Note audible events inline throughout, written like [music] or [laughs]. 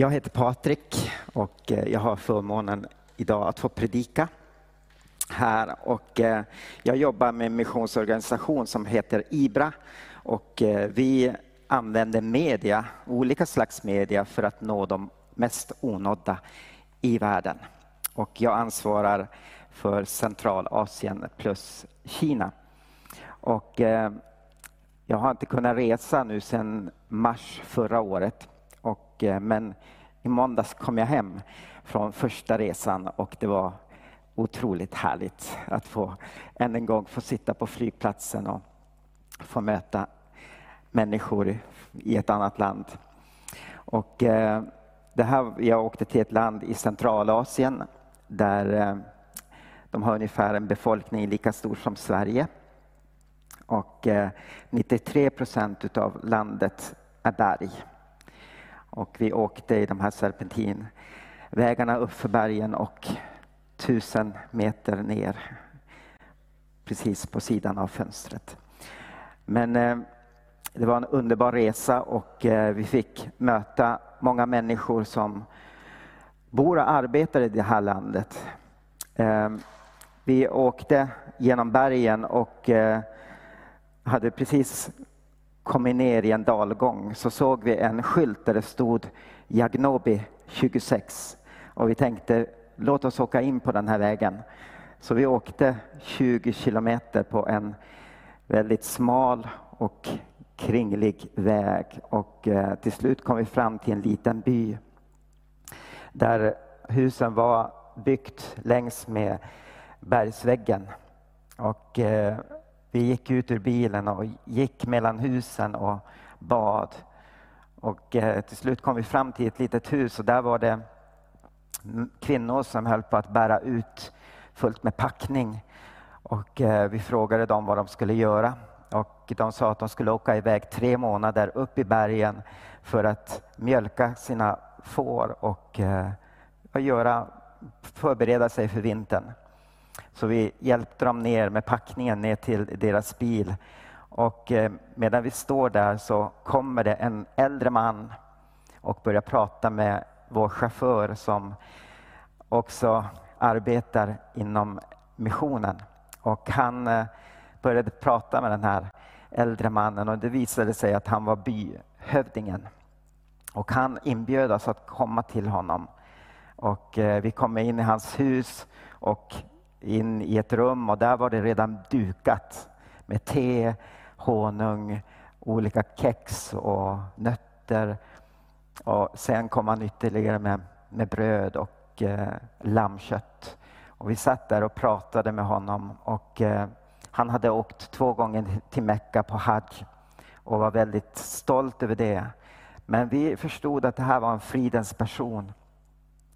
Jag heter Patrik och eh, jag har förmånen idag att få predika här. Och eh, jag jobbar med en missionsorganisation som heter IBRA och eh, vi använder media, olika slags media för att nå de mest onådda i världen. Och jag ansvarar för Centralasien plus Kina. Och jag har inte kunnat resa nu sedan mars förra året. Och, men i måndags kom jag hem från första resan och det var otroligt härligt att få än en gång få sitta på flygplatsen och få möta människor i ett annat land. Och, eh, det här, jag åkte till ett land i Centralasien där eh, de har ungefär en befolkning lika stor som Sverige. Och eh, 93 procent av landet är berg. Och vi åkte i de här serpentinvägarna uppför bergen och tusen meter ner precis på sidan av fönstret. Men eh, det var en underbar resa och eh, vi fick möta många människor som bor och arbetar i det här landet. Eh, vi åkte genom bergen och eh, hade precis kommit ner i en dalgång så såg vi en skylt där det stod Jagnobi 26 och vi tänkte låt oss åka in på den här vägen. Så vi åkte 20 kilometer på en väldigt smal och kringlig väg och eh, till slut kom vi fram till en liten by där husen var byggt längs med bergsväggen. Och eh, vi gick ut ur bilen och gick mellan husen och bad. Och eh, till slut kom vi fram till ett litet hus och där var det kvinnor som höll på att bära ut fullt med packning. Och eh, vi frågade dem vad de skulle göra. Och de sa att de skulle åka iväg tre månader upp i bergen för att mjölka sina får och, eh, och göra, förbereda sig för vintern. Så vi hjälpte dem ner med packningen ner till deras bil. Och eh, medan vi står där så kommer det en äldre man och börjar prata med vår chaufför som också arbetar inom missionen. Och han eh, började prata med den här äldre mannen och det visade sig att han var byhövdingen. Och han inbjöd oss att komma till honom. Och eh, vi kom in i hans hus och in i ett rum och där var det redan dukat med te, honung, olika kex och nötter. Och sen kom han ytterligare med, med bröd och eh, lammkött. Och vi satt där och pratade med honom och eh, han hade åkt två gånger till Mecka på Hajj och var väldigt stolt över det. Men vi förstod att det här var en fridens person.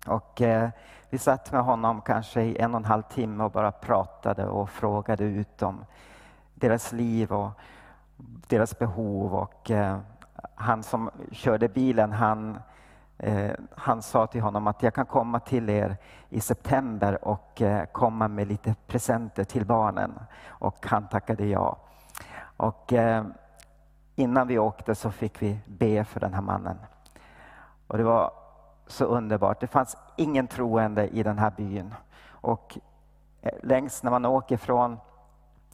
Och eh, vi satt med honom kanske i en och en halv timme och bara pratade och frågade ut om deras liv och deras behov. Och, eh, han som körde bilen, han, eh, han sa till honom att jag kan komma till er i september och eh, komma med lite presenter till barnen. Och han tackade ja. Och, eh, innan vi åkte så fick vi be för den här mannen. Och det var så underbart. Det fanns ingen troende i den här byn. Och eh, längst när man åker från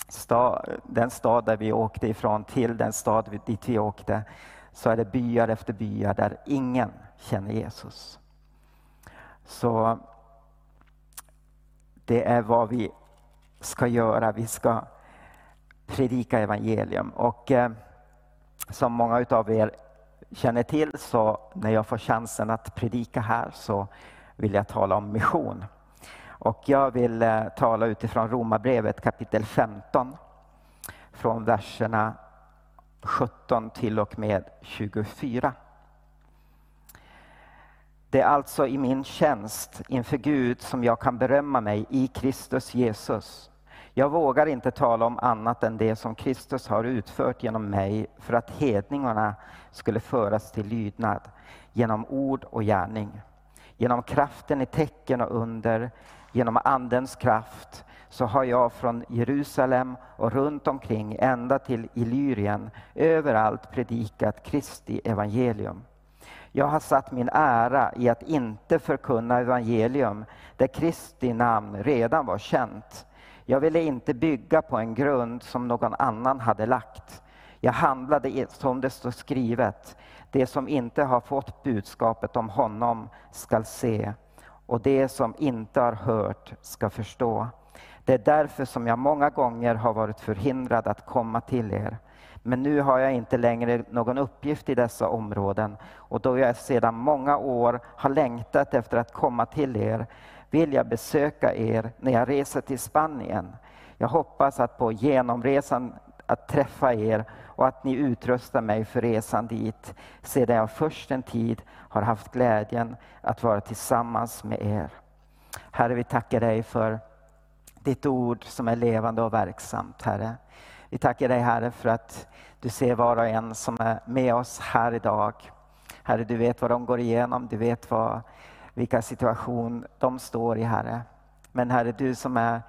stad, den stad där vi åkte ifrån till den stad dit vi åkte så är det byar efter byar där ingen känner Jesus. Så det är vad vi ska göra. Vi ska predika evangelium. Och eh, som många av er känner till så när jag får chansen att predika här så vill jag tala om mission. Och jag vill eh, tala utifrån Romarbrevet kapitel 15 från verserna 17 till och med 24. Det är alltså i min tjänst inför Gud som jag kan berömma mig i Kristus Jesus jag vågar inte tala om annat än det som Kristus har utfört genom mig för att hedningarna skulle föras till lydnad genom ord och gärning. Genom kraften i tecken och under, genom Andens kraft, så har jag från Jerusalem och runt omkring ända till Illyrien överallt predikat Kristi evangelium. Jag har satt min ära i att inte förkunna evangelium där Kristi namn redan var känt. Jag ville inte bygga på en grund som någon annan hade lagt. Jag handlade som det står skrivet. Det som inte har fått budskapet om honom skall se och det som inte har hört ska förstå. Det är därför som jag många gånger har varit förhindrad att komma till er. Men nu har jag inte längre någon uppgift i dessa områden och då jag sedan många år har längtat efter att komma till er vill jag besöka er när jag reser till Spanien. Jag hoppas att på genomresan att träffa er och att ni utrustar mig för resan dit sedan jag först en tid har haft glädjen att vara tillsammans med er. Herre, vi tackar dig för ditt ord som är levande och verksamt, Herre. Vi tackar dig Herre för att du ser var och en som är med oss här idag. Herre, du vet vad de går igenom, du vet vad, vilka situation de står i Herre. Men Herre, du som är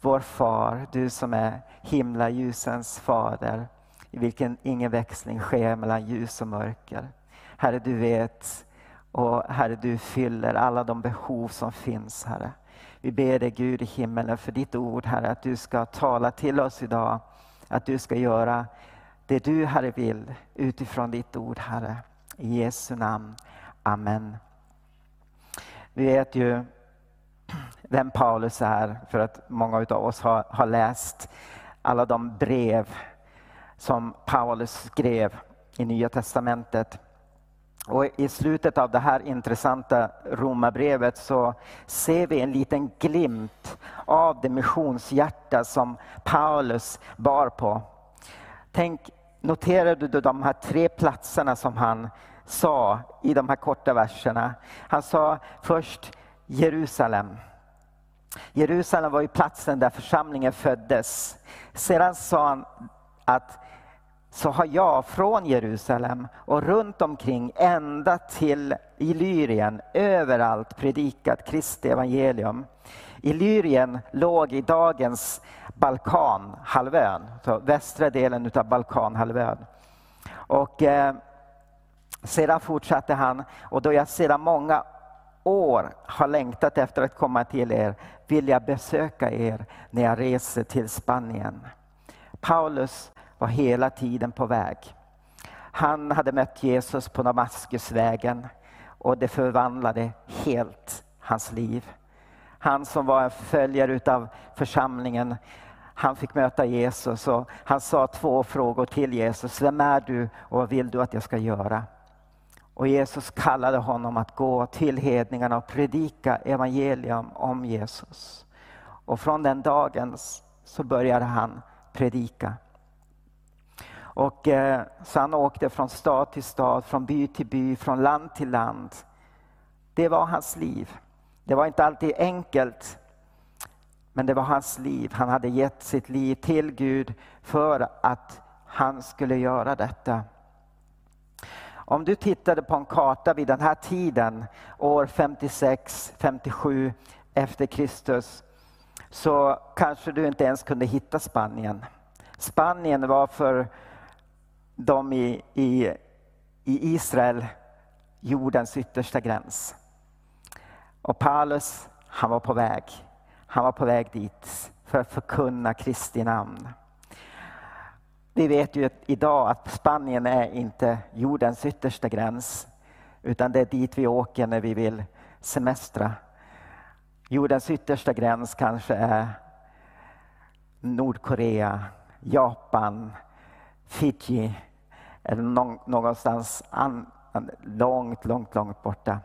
vår far, du som är himlaljusens fader, i vilken ingen växling sker mellan ljus och mörker. Herre, du vet och Herre, du fyller alla de behov som finns, Herre. Vi ber dig Gud i himmelen för ditt ord, Herre, att du ska tala till oss idag. Att du ska göra det du, Herre, vill utifrån ditt ord, Herre. I Jesu namn. Amen. Vi vet ju vem Paulus är, för att många av oss har, har läst alla de brev som Paulus skrev i Nya Testamentet. Och I slutet av det här intressanta romabrevet så ser vi en liten glimt av det missionshjärta som Paulus bar på. Tänk, noterade du de här tre platserna som han sa i de här korta verserna? Han sa först Jerusalem. Jerusalem var ju platsen där församlingen föddes. Sedan sa han att så har jag från Jerusalem och runt omkring ända till Illyrien överallt predikat Kristi evangelium. Illyrien låg i dagens Balkanhalvön, så västra delen av Balkanhalvön. Och, eh, sedan fortsatte han, och då jag sedan många år har längtat efter att komma till er vill jag besöka er när jag reser till Spanien. Paulus var hela tiden på väg. Han hade mött Jesus på Damaskusvägen och det förvandlade helt hans liv. Han som var en följare av församlingen, han fick möta Jesus och han sa två frågor till Jesus. Vem är du och vad vill du att jag ska göra? Och Jesus kallade honom att gå till hedningarna och predika evangelium om Jesus. Och från den dagen så började han predika. Och, eh, så han åkte från stad till stad, från by till by, från land till land. Det var hans liv. Det var inte alltid enkelt, men det var hans liv. Han hade gett sitt liv till Gud för att han skulle göra detta. Om du tittade på en karta vid den här tiden, år 56, 57 efter Kristus, så kanske du inte ens kunde hitta Spanien. Spanien var för de i, i, i Israel jordens yttersta gräns. Och Paulus, han var på väg. Han var på väg dit för att förkunna Kristi namn. Vi vet ju idag att Spanien är inte jordens yttersta gräns, utan det är dit vi åker när vi vill semestra. Jordens yttersta gräns kanske är Nordkorea, Japan, Fiji eller någonstans långt, långt, långt borta.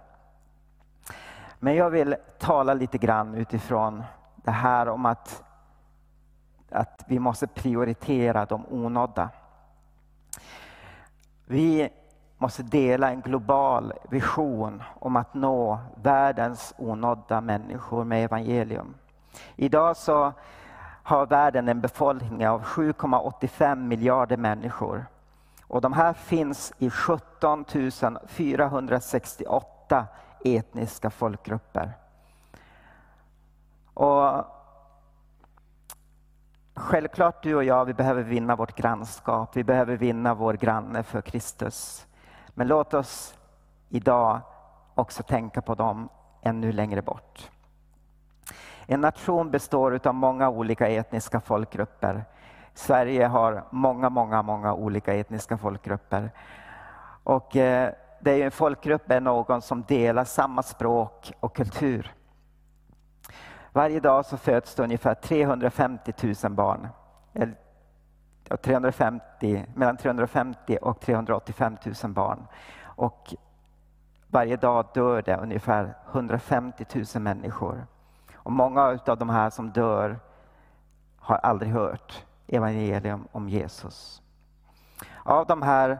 Men jag vill tala lite grann utifrån det här om att att vi måste prioritera de onådda. Vi måste dela en global vision om att nå världens onådda människor med evangelium. Idag så har världen en befolkning av 7,85 miljarder människor. Och de här finns i 17 468 etniska folkgrupper. Och Självklart du och jag, vi behöver vinna vårt grannskap. Vi behöver vinna vår granne för Kristus. Men låt oss idag också tänka på dem ännu längre bort. En nation består av många olika etniska folkgrupper. Sverige har många, många, många olika etniska folkgrupper. Och eh, det är en folkgrupp är någon som delar samma språk och kultur. Varje dag så föds det ungefär 350 000 barn. 350, mellan 350 och 385 000 barn. Och varje dag dör det ungefär 150 000 människor. Och många av de här som dör har aldrig hört evangelium om Jesus. Av de här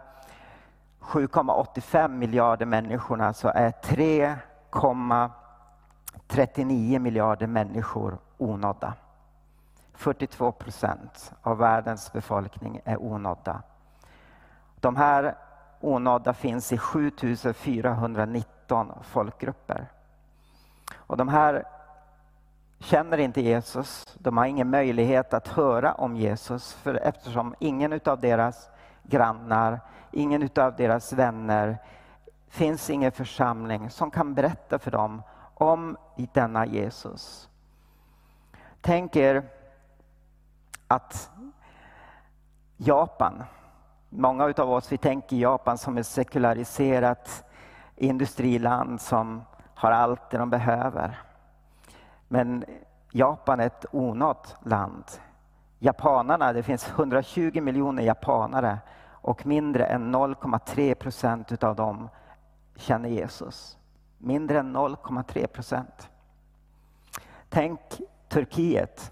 7,85 miljarder människorna så är 3, 39 miljarder människor onådda. 42 procent av världens befolkning är onådda. De här onådda finns i 7419 folkgrupper. Och de här känner inte Jesus, de har ingen möjlighet att höra om Jesus för eftersom ingen av deras grannar, ingen av deras vänner, finns ingen församling som kan berätta för dem om denna Jesus. Tänk er att Japan, många av oss vi tänker Japan som ett sekulariserat industriland som har allt det de behöver. Men Japan är ett onått land. Japanerna, det finns 120 miljoner japanare och mindre än 0,3 procent av dem känner Jesus. Mindre än 0,3 procent. Tänk Turkiet.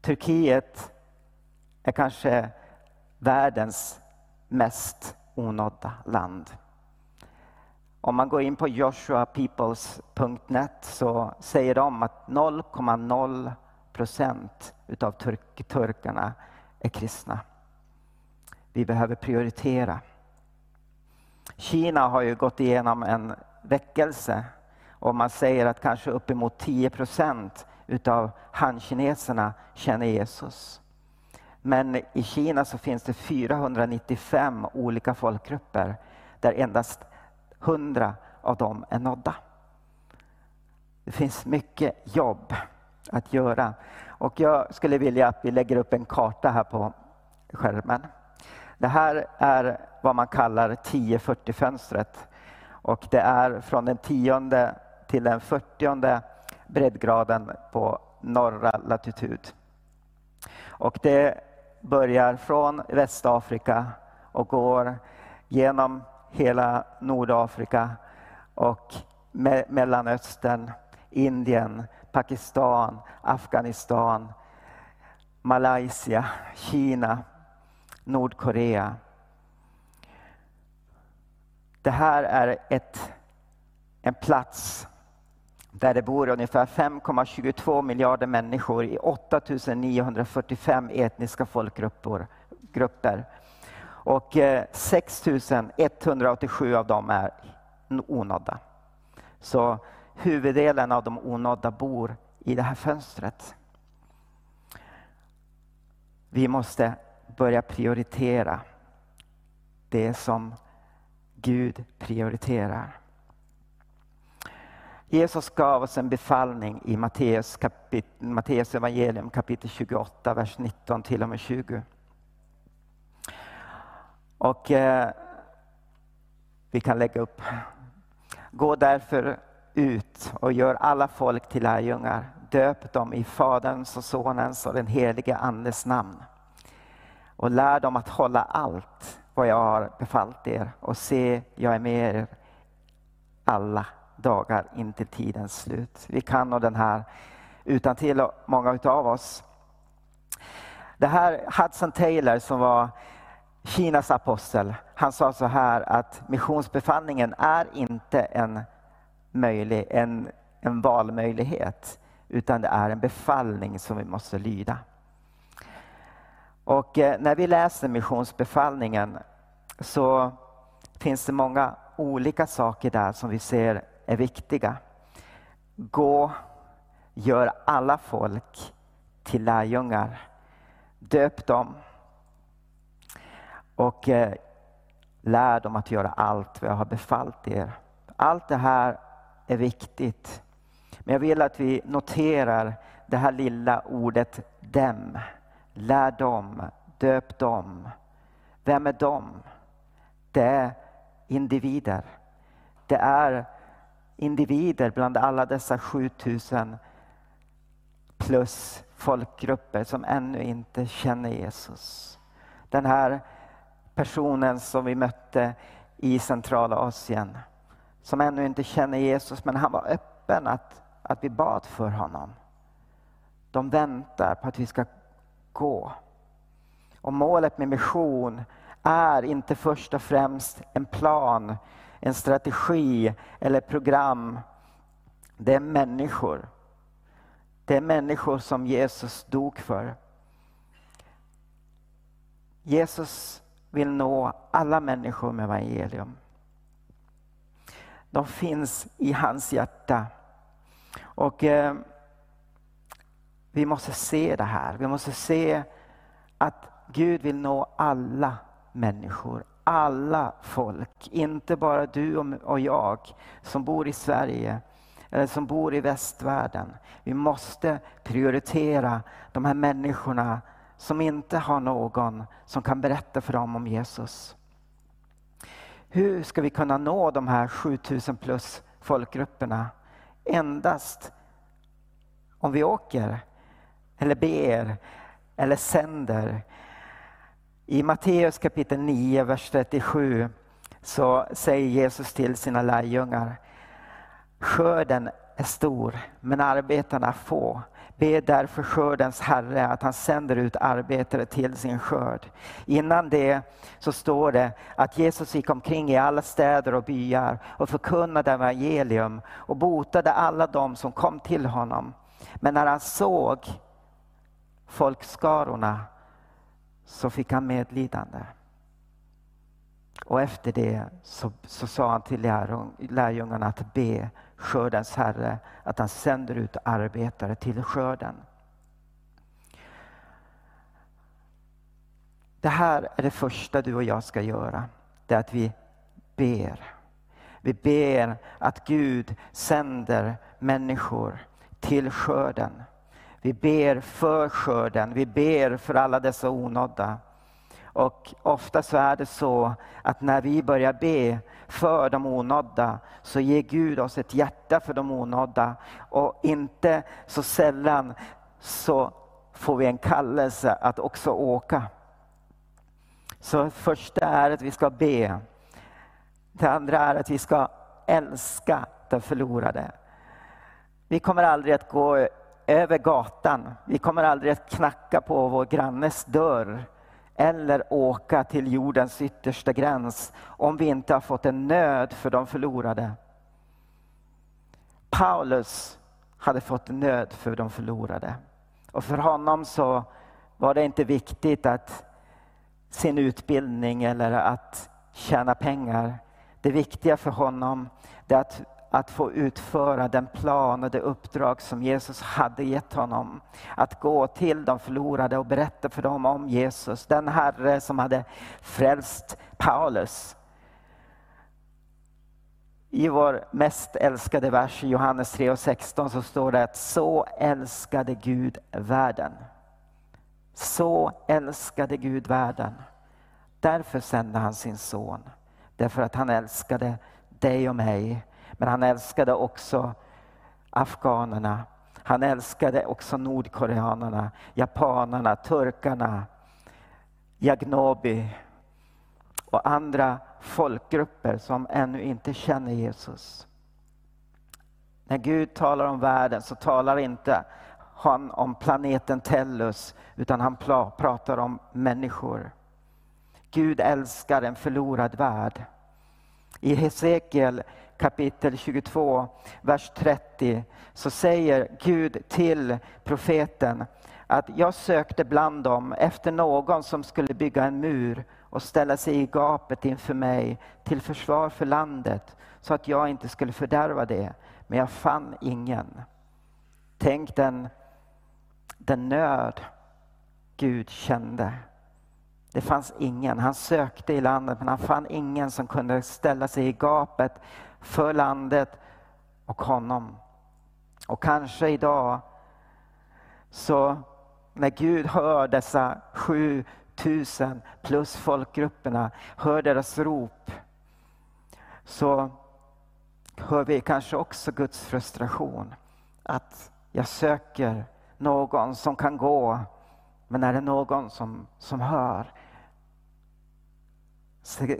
Turkiet är kanske världens mest onådda land. Om man går in på joshuapeoples.net så säger de att 0,0 procent utav turk turkarna är kristna. Vi behöver prioritera. Kina har ju gått igenom en väckelse och man säger att kanske uppemot 10 procent utav han-kineserna känner Jesus. Men i Kina så finns det 495 olika folkgrupper där endast 100 av dem är nådda. Det finns mycket jobb att göra. Och jag skulle vilja att vi lägger upp en karta här på skärmen. Det här är vad man kallar 1040-fönstret. Och det är från den tionde till den 40 breddgraden på norra latitud. Och det börjar från Västafrika och går genom hela Nordafrika och me Mellanöstern, Indien, Pakistan, Afghanistan, Malaysia, Kina, Nordkorea. Det här är ett, en plats där det bor ungefär 5,22 miljarder människor i 8945 etniska folkgrupper. Grupper. Och eh, 6 187 av dem är onådda. Så huvuddelen av de onådda bor i det här fönstret. Vi måste börja prioritera det som Gud prioriterar. Jesus gav oss en befallning i Matteus, kapit Matteus evangelium kapitel 28, vers 19 till och med 20. Och eh, vi kan lägga upp. Gå därför ut och gör alla folk till lärjungar. Döp dem i Faderns och Sonens och den helige Andes namn. Och lär dem att hålla allt vad jag har befallt er. Och se, jag är med er alla dagar in till tidens slut. Vi kan nog den här utan till många utav oss. Det här Hudson Taylor som var Kinas apostel, han sa så här att missionsbefallningen är inte en, möjlig, en, en valmöjlighet utan det är en befallning som vi måste lyda. Och eh, när vi läser missionsbefallningen så finns det många olika saker där som vi ser är viktiga. Gå, gör alla folk till lärjungar. Döp dem och eh, lär dem att göra allt vad jag har befallt er. Allt det här är viktigt. Men jag vill att vi noterar det här lilla ordet dem. Lär dem, döp dem. Vem är de? Det är individer. Det är individer bland alla dessa 7000 plus folkgrupper som ännu inte känner Jesus. Den här personen som vi mötte i centrala Asien, som ännu inte känner Jesus, men han var öppen att, att vi bad för honom. De väntar på att vi ska gå. Och målet med mission är inte först och främst en plan, en strategi eller program. Det är människor. Det är människor som Jesus dog för. Jesus vill nå alla människor med evangelium. De finns i hans hjärta. Och eh, vi måste se det här. Vi måste se att Gud vill nå alla människor, alla folk. Inte bara du och jag som bor i Sverige eller som bor i västvärlden. Vi måste prioritera de här människorna som inte har någon som kan berätta för dem om Jesus. Hur ska vi kunna nå de här 7000 plus folkgrupperna? Endast om vi åker, eller ber, eller sänder. I Matteus kapitel 9, vers 37 så säger Jesus till sina lärjungar Skörden är stor, men arbetarna få. Be därför skördens Herre att han sänder ut arbetare till sin skörd. Innan det så står det att Jesus gick omkring i alla städer och byar och förkunnade evangelium och botade alla dem som kom till honom. Men när han såg folkskarorna så fick han medlidande. Och efter det så, så sa han till lärjungarna att be skördens Herre att han sänder ut arbetare till skörden. Det här är det första du och jag ska göra. Det är att vi ber. Vi ber att Gud sänder människor till skörden. Vi ber för skörden, vi ber för alla dessa onådda. Och ofta så är det så att när vi börjar be för de onådda så ger Gud oss ett hjärta för de onådda. Och inte så sällan så får vi en kallelse att också åka. Så det första är att vi ska be. Det andra är att vi ska älska den förlorade. Vi kommer aldrig att gå över gatan. Vi kommer aldrig att knacka på vår grannes dörr eller åka till jordens yttersta gräns om vi inte har fått en nöd för de förlorade. Paulus hade fått nöd för de förlorade. Och för honom så var det inte viktigt att sin utbildning eller att tjäna pengar. Det viktiga för honom är att att få utföra den plan och det uppdrag som Jesus hade gett honom. Att gå till de förlorade och berätta för dem om Jesus, den Herre som hade frälst Paulus. I vår mest älskade vers, Johannes 3 och 16, så står det att så älskade Gud världen. Så älskade Gud världen. Därför sände han sin son. Därför att han älskade dig och mig men han älskade också afghanerna. Han älskade också nordkoreanerna, japanerna, turkarna, Jagnobi och andra folkgrupper som ännu inte känner Jesus. När Gud talar om världen så talar inte han om planeten Tellus utan han pratar om människor. Gud älskar en förlorad värld. I Hesekiel kapitel 22, vers 30, så säger Gud till profeten att jag sökte bland dem efter någon som skulle bygga en mur och ställa sig i gapet inför mig till försvar för landet så att jag inte skulle fördärva det. Men jag fann ingen. Tänk den, den nöd Gud kände. Det fanns ingen. Han sökte i landet men han fann ingen som kunde ställa sig i gapet för landet och honom. Och kanske idag så när Gud hör dessa 7000 plus folkgrupperna, hör deras rop, så hör vi kanske också Guds frustration. Att jag söker någon som kan gå, men är det någon som, som hör?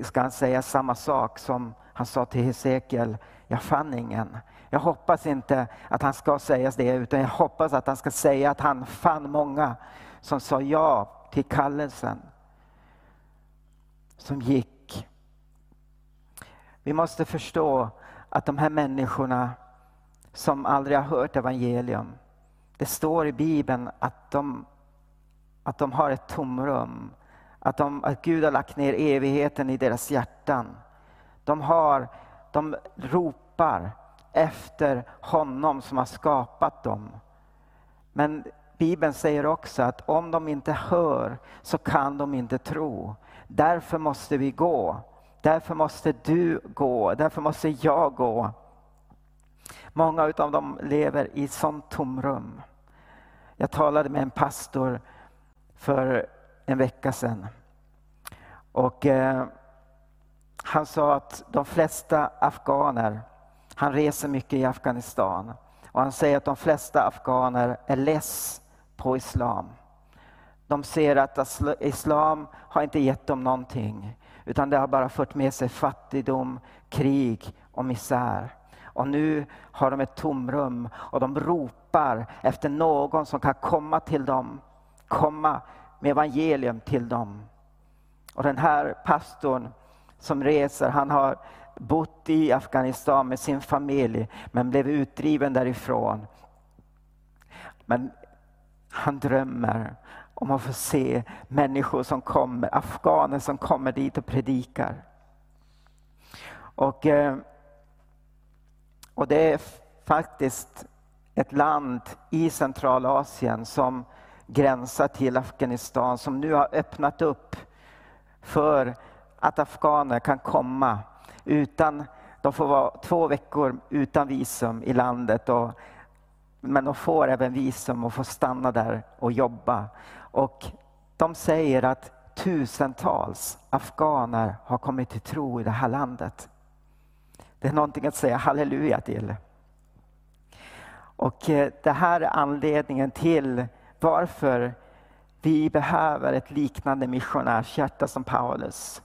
Ska han säga samma sak som han sa till Hesekiel, jag fann ingen. Jag hoppas inte att han ska säga det, utan jag hoppas att han ska säga att han fann många som sa ja till kallelsen. Som gick. Vi måste förstå att de här människorna som aldrig har hört evangelium, det står i Bibeln att de, att de har ett tomrum. Att, de, att Gud har lagt ner evigheten i deras hjärtan. De, har, de ropar efter honom som har skapat dem. Men Bibeln säger också att om de inte hör så kan de inte tro. Därför måste vi gå. Därför måste du gå. Därför måste jag gå. Många av dem lever i sånt tomrum. Jag talade med en pastor för en vecka sedan. Och, eh, han sa att de flesta afghaner, han reser mycket i Afghanistan, och han säger att de flesta afghaner är less på islam. De ser att islam har inte gett dem någonting, utan det har bara fört med sig fattigdom, krig och misär. Och nu har de ett tomrum och de ropar efter någon som kan komma till dem, komma med evangelium till dem. Och den här pastorn som reser, han har bott i Afghanistan med sin familj men blev utdriven därifrån. Men han drömmer om att få se människor som kommer, afghaner som kommer dit och predikar. Och, eh, och det är faktiskt ett land i Centralasien som gränsar till Afghanistan som nu har öppnat upp för att afghaner kan komma utan, de får vara två veckor utan visum i landet. Och, men de får även visum och får stanna där och jobba. Och de säger att tusentals afghaner har kommit till tro i det här landet. Det är någonting att säga halleluja till. Och eh, det här är anledningen till varför vi behöver ett liknande missionärshjärta som Paulus.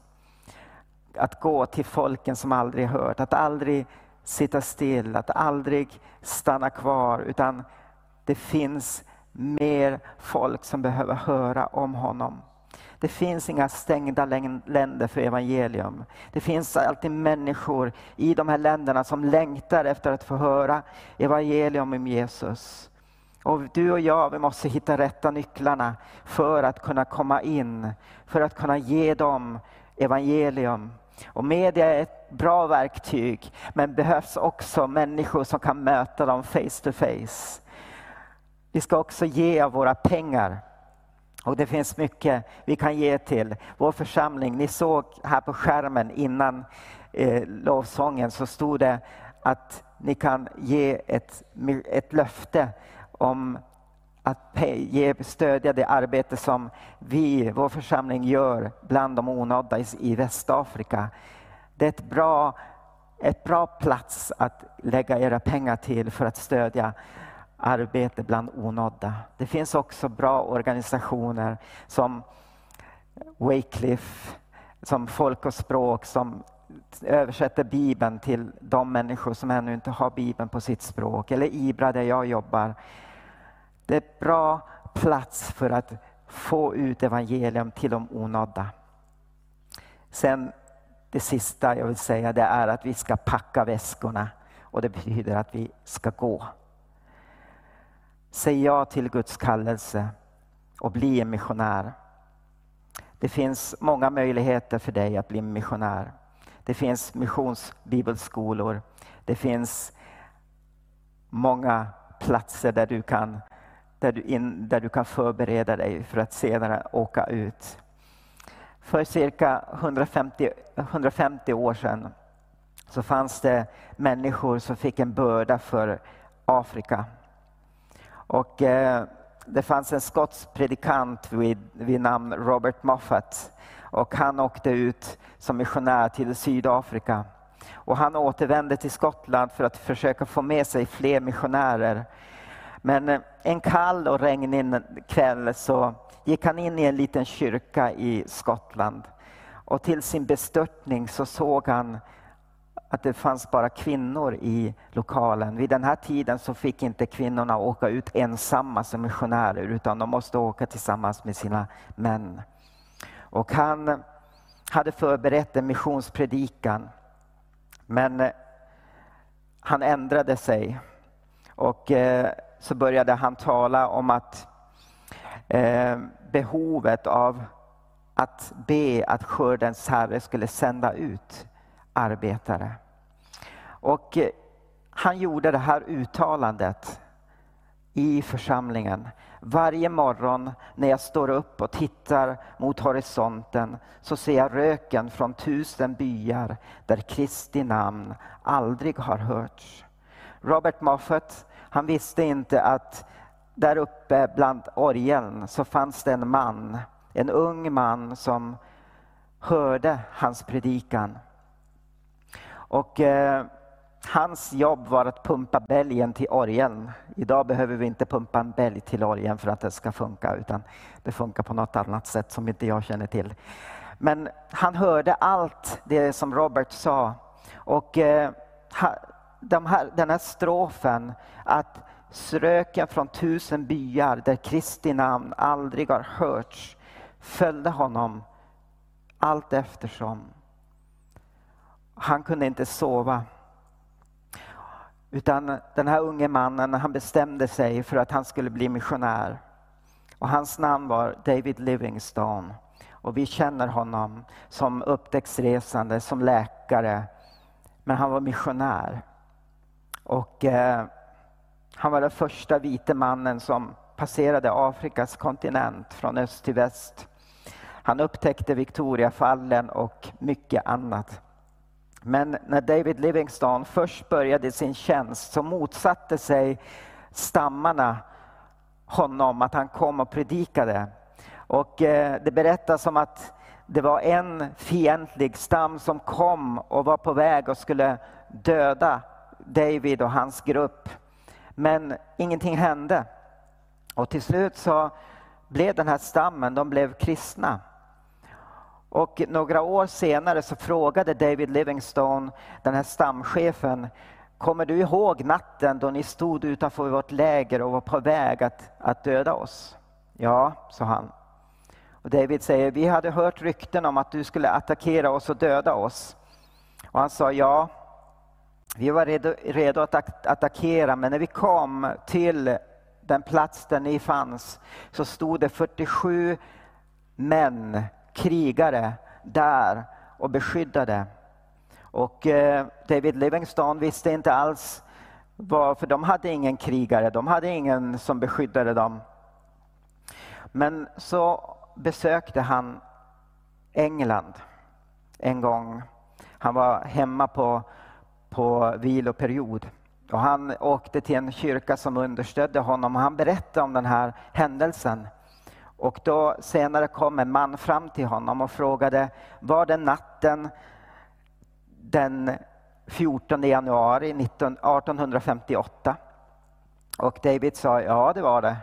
Att gå till folken som aldrig hört, att aldrig sitta still, att aldrig stanna kvar, utan det finns mer folk som behöver höra om honom. Det finns inga stängda länder för evangelium. Det finns alltid människor i de här länderna som längtar efter att få höra evangelium om Jesus. Och du och jag, vi måste hitta rätta nycklarna för att kunna komma in, för att kunna ge dem evangelium. Och media är ett bra verktyg, men behövs också människor som kan möta dem face to face. Vi ska också ge av våra pengar. Och det finns mycket vi kan ge till vår församling. Ni såg här på skärmen innan eh, lovsången så stod det att ni kan ge ett, ett löfte om att ge, stödja det arbete som vi, vår församling, gör bland de onådda i Västafrika. Det är ett bra, ett bra plats att lägga era pengar till för att stödja arbete bland onådda. Det finns också bra organisationer som Wycliffe, som Folk och språk, som översätter Bibeln till de människor som ännu inte har Bibeln på sitt språk. Eller Ibra där jag jobbar. Det är en bra plats för att få ut evangelium till de onådda. Sen det sista jag vill säga det är att vi ska packa väskorna och det betyder att vi ska gå. Säg ja till Guds kallelse och bli en missionär. Det finns många möjligheter för dig att bli missionär. Det finns missionsbibelskolor. Det finns många platser där du kan, där du in, där du kan förbereda dig för att senare åka ut. För cirka 150, 150 år sedan så fanns det människor som fick en börda för Afrika. Och eh, det fanns en skotsk predikant vid, vid namn Robert Moffat och han åkte ut som missionär till Sydafrika. Och han återvände till Skottland för att försöka få med sig fler missionärer. Men eh, en kall och regnig kväll så gick han in i en liten kyrka i Skottland. Och till sin bestörtning så såg han att det fanns bara kvinnor i lokalen. Vid den här tiden så fick inte kvinnorna åka ut ensamma som missionärer utan de måste åka tillsammans med sina män. Och han hade förberett en missionspredikan men eh, han ändrade sig och eh, så började han tala om att eh, behovet av att be att skördens herre skulle sända ut arbetare. Och eh, han gjorde det här uttalandet i församlingen. Varje morgon när jag står upp och tittar mot horisonten så ser jag röken från tusen byar där Kristi namn aldrig har hörts. Robert Moffat, han visste inte att där uppe bland orgeln så fanns det en man, en ung man som hörde hans predikan. Och eh, hans jobb var att pumpa bälgen till orgeln. Idag behöver vi inte pumpa en bälg till orgeln för att det ska funka, utan det funkar på något annat sätt som inte jag känner till. Men han hörde allt det som Robert sa. Och eh, de här, den här strofen, att Sröken från tusen byar där Kristi namn aldrig har hörts följde honom allt eftersom. Han kunde inte sova. Utan den här unge mannen han bestämde sig för att han skulle bli missionär. Och hans namn var David Livingstone. Och vi känner honom som upptäcktsresande, som läkare. Men han var missionär. Och eh, han var den första vite mannen som passerade Afrikas kontinent från öst till väst. Han upptäckte Victoriafallen och mycket annat. Men när David Livingstone först började sin tjänst så motsatte sig stammarna honom att han kom och predikade. Och eh, det berättas om att det var en fientlig stam som kom och var på väg och skulle döda David och hans grupp. Men ingenting hände. Och till slut så blev den här stammen, de blev kristna. Och några år senare så frågade David Livingstone, den här stamchefen, kommer du ihåg natten då ni stod utanför vårt läger och var på väg att, att döda oss? Ja, sa han. Och David säger, vi hade hört rykten om att du skulle attackera oss och döda oss. Och han sa, ja, vi var redo, redo att attackera, men när vi kom till den plats där ni fanns så stod det 47 män, krigare, där och beskyddade. Och eh, David Livingstone visste inte alls vad, för de hade ingen krigare, de hade ingen som beskyddade dem. Men så besökte han England en gång. Han var hemma på på viloperiod. Och han åkte till en kyrka som understödde honom och han berättade om den här händelsen. Och då senare kom en man fram till honom och frågade, var det natten den 14 januari 1858? Och David sa, ja det var det.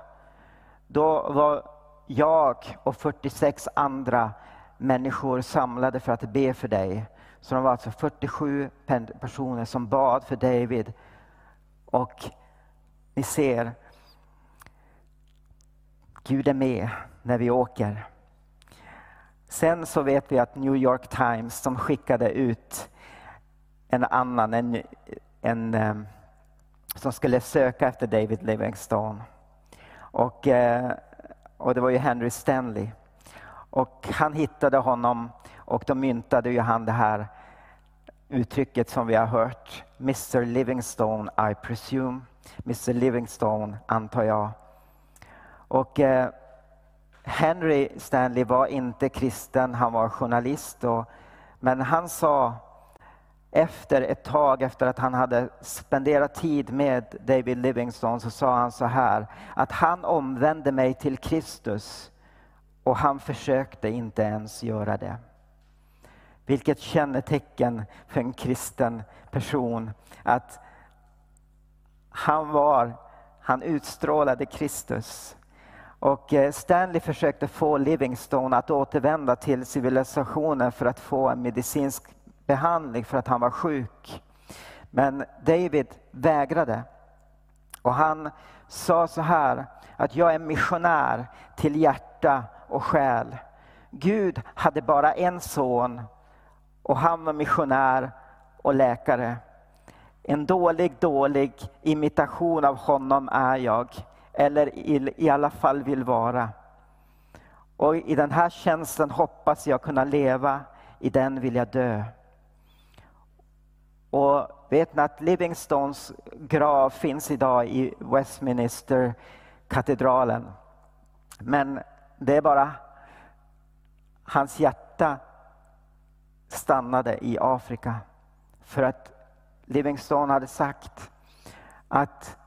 Då var jag och 46 andra människor samlade för att be för dig. Så de var alltså 47 personer som bad för David. Och ni ser, Gud är med när vi åker. Sen så vet vi att New York Times som skickade ut en annan, en, en, eh, som skulle söka efter David Livingstone. Och, eh, och det var ju Henry Stanley. Och han hittade honom och då myntade ju han det här uttrycket som vi har hört. Mr Livingstone, I presume. Mr Livingstone, antar jag. Och eh, Henry Stanley var inte kristen, han var journalist. Och, men han sa efter ett tag, efter att han hade spenderat tid med David Livingstone, så sa han så här, att han omvände mig till Kristus och han försökte inte ens göra det. Vilket kännetecken för en kristen person. Att han var, han utstrålade Kristus. Och eh, Stanley försökte få Livingstone att återvända till civilisationen för att få en medicinsk behandling för att han var sjuk. Men David vägrade. Och han sa så här, att jag är missionär till hjärta och själ. Gud hade bara en son och han var missionär och läkare. En dålig, dålig imitation av honom är jag, eller i, i alla fall vill vara. Och i den här tjänsten hoppas jag kunna leva, i den vill jag dö. Och vet ni att Livingstones grav finns idag i Westminster katedralen. Men det är bara hans hjärta stannade i Afrika. För att Livingstone hade sagt att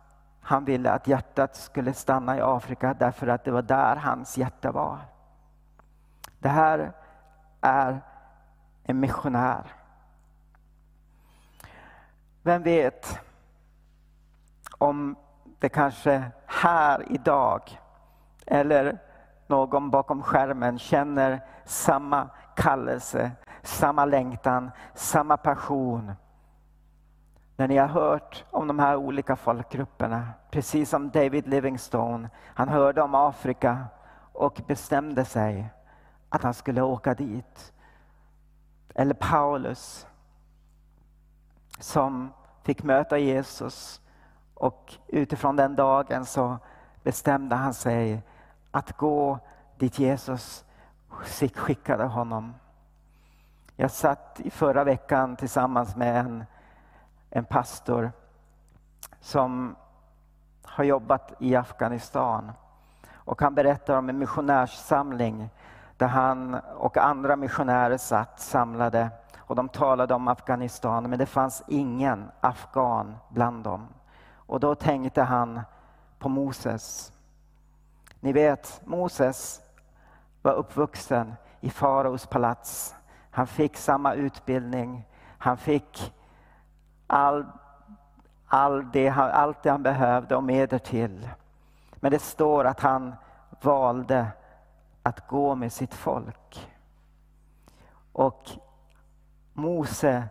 han ville att hjärtat skulle stanna i Afrika därför att det var där hans hjärta var. Det här är en missionär. Vem vet om det kanske här idag eller någon bakom skärmen känner samma kallelse, samma längtan, samma passion. När ni har hört om de här olika folkgrupperna, precis som David Livingstone, han hörde om Afrika och bestämde sig att han skulle åka dit. Eller Paulus, som fick möta Jesus och utifrån den dagen så bestämde han sig att gå dit Jesus skickade honom. Jag satt i förra veckan tillsammans med en, en pastor som har jobbat i Afghanistan. Och han berättar om en missionärssamling där han och andra missionärer satt samlade och de talade om Afghanistan men det fanns ingen afghan bland dem. Och då tänkte han på Moses. Ni vet, Moses var uppvuxen i faraos palats. Han fick samma utbildning, han fick all, all det, allt det han behövde och mer till. Men det står att han valde att gå med sitt folk. Och Mose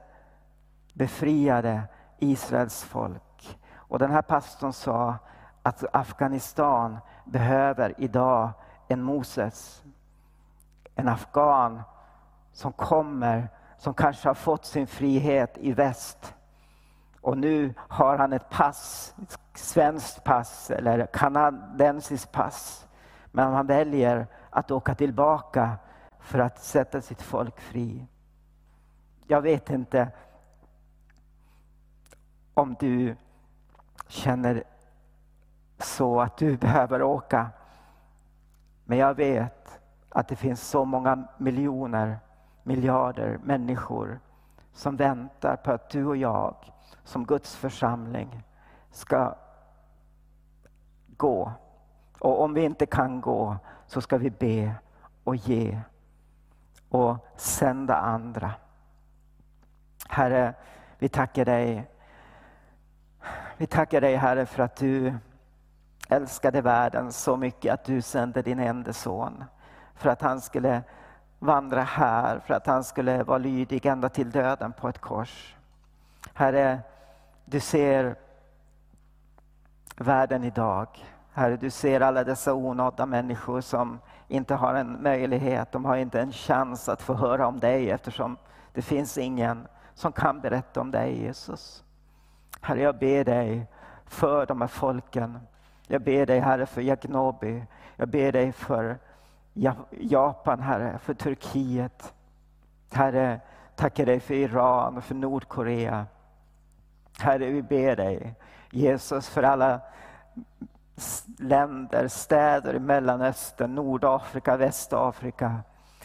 befriade Israels folk. Och den här pastorn sa att Afghanistan behöver idag en Moses. En afghan som kommer, som kanske har fått sin frihet i väst. Och nu har han ett pass, ett svenskt pass eller kanadensiskt pass. Men han väljer att åka tillbaka för att sätta sitt folk fri. Jag vet inte om du känner så att du [laughs] behöver åka. Men jag vet att det finns så många miljoner, miljarder människor som väntar på att du och jag som Guds församling ska gå. Och om vi inte kan gå så ska vi be och ge och sända andra. Herre, vi tackar dig. Vi tackar dig Herre för att du älskade världen så mycket att du sände din enda son. För att han skulle vandra här, för att han skulle vara lydig ända till döden på ett kors. Herre, du ser världen idag. Herre, du ser alla dessa onådda människor som inte har en möjlighet, de har inte en chans att få höra om dig eftersom det finns ingen som kan berätta om dig Jesus. Herre, jag ber dig för de här folken. Jag ber dig Herre för Jagnobi. Jag ber dig för Japan, Herre, för Turkiet. Herre, tackar dig för Iran och för Nordkorea. Herre, vi ber dig Jesus för alla länder, städer i Mellanöstern, Nordafrika, Västafrika.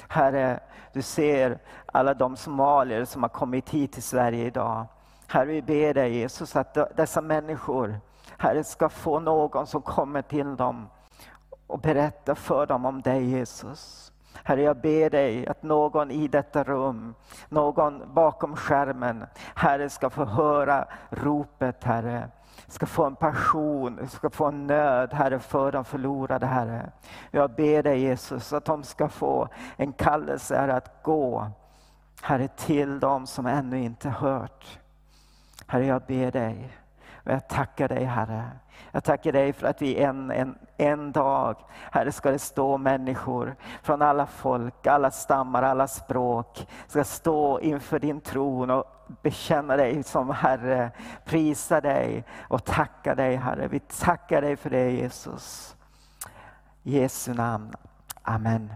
Herre, du ser alla de somalier som har kommit hit till Sverige idag. Herre, vi ber dig Jesus att dessa människor, Herre, ska få någon som kommer till dem och berätta för dem om dig Jesus. Herre, jag ber dig att någon i detta rum, någon bakom skärmen, Herre ska få höra ropet, Herre ska få en passion, ska få en nöd, Herre, för de förlorade, Herre. Jag ber dig Jesus att de ska få en kallelse, Herre, att gå, Herre, till dem som ännu inte hört. Herre, jag ber dig och jag tackar dig, Herre. Jag tackar dig för att vi en, en, en dag, Herre, ska det stå människor från alla folk, alla stammar, alla språk, ska stå inför din tron och bekänna dig som Herre, prisa dig och tacka dig Herre. Vi tackar dig för det Jesus. I Jesu namn. Amen.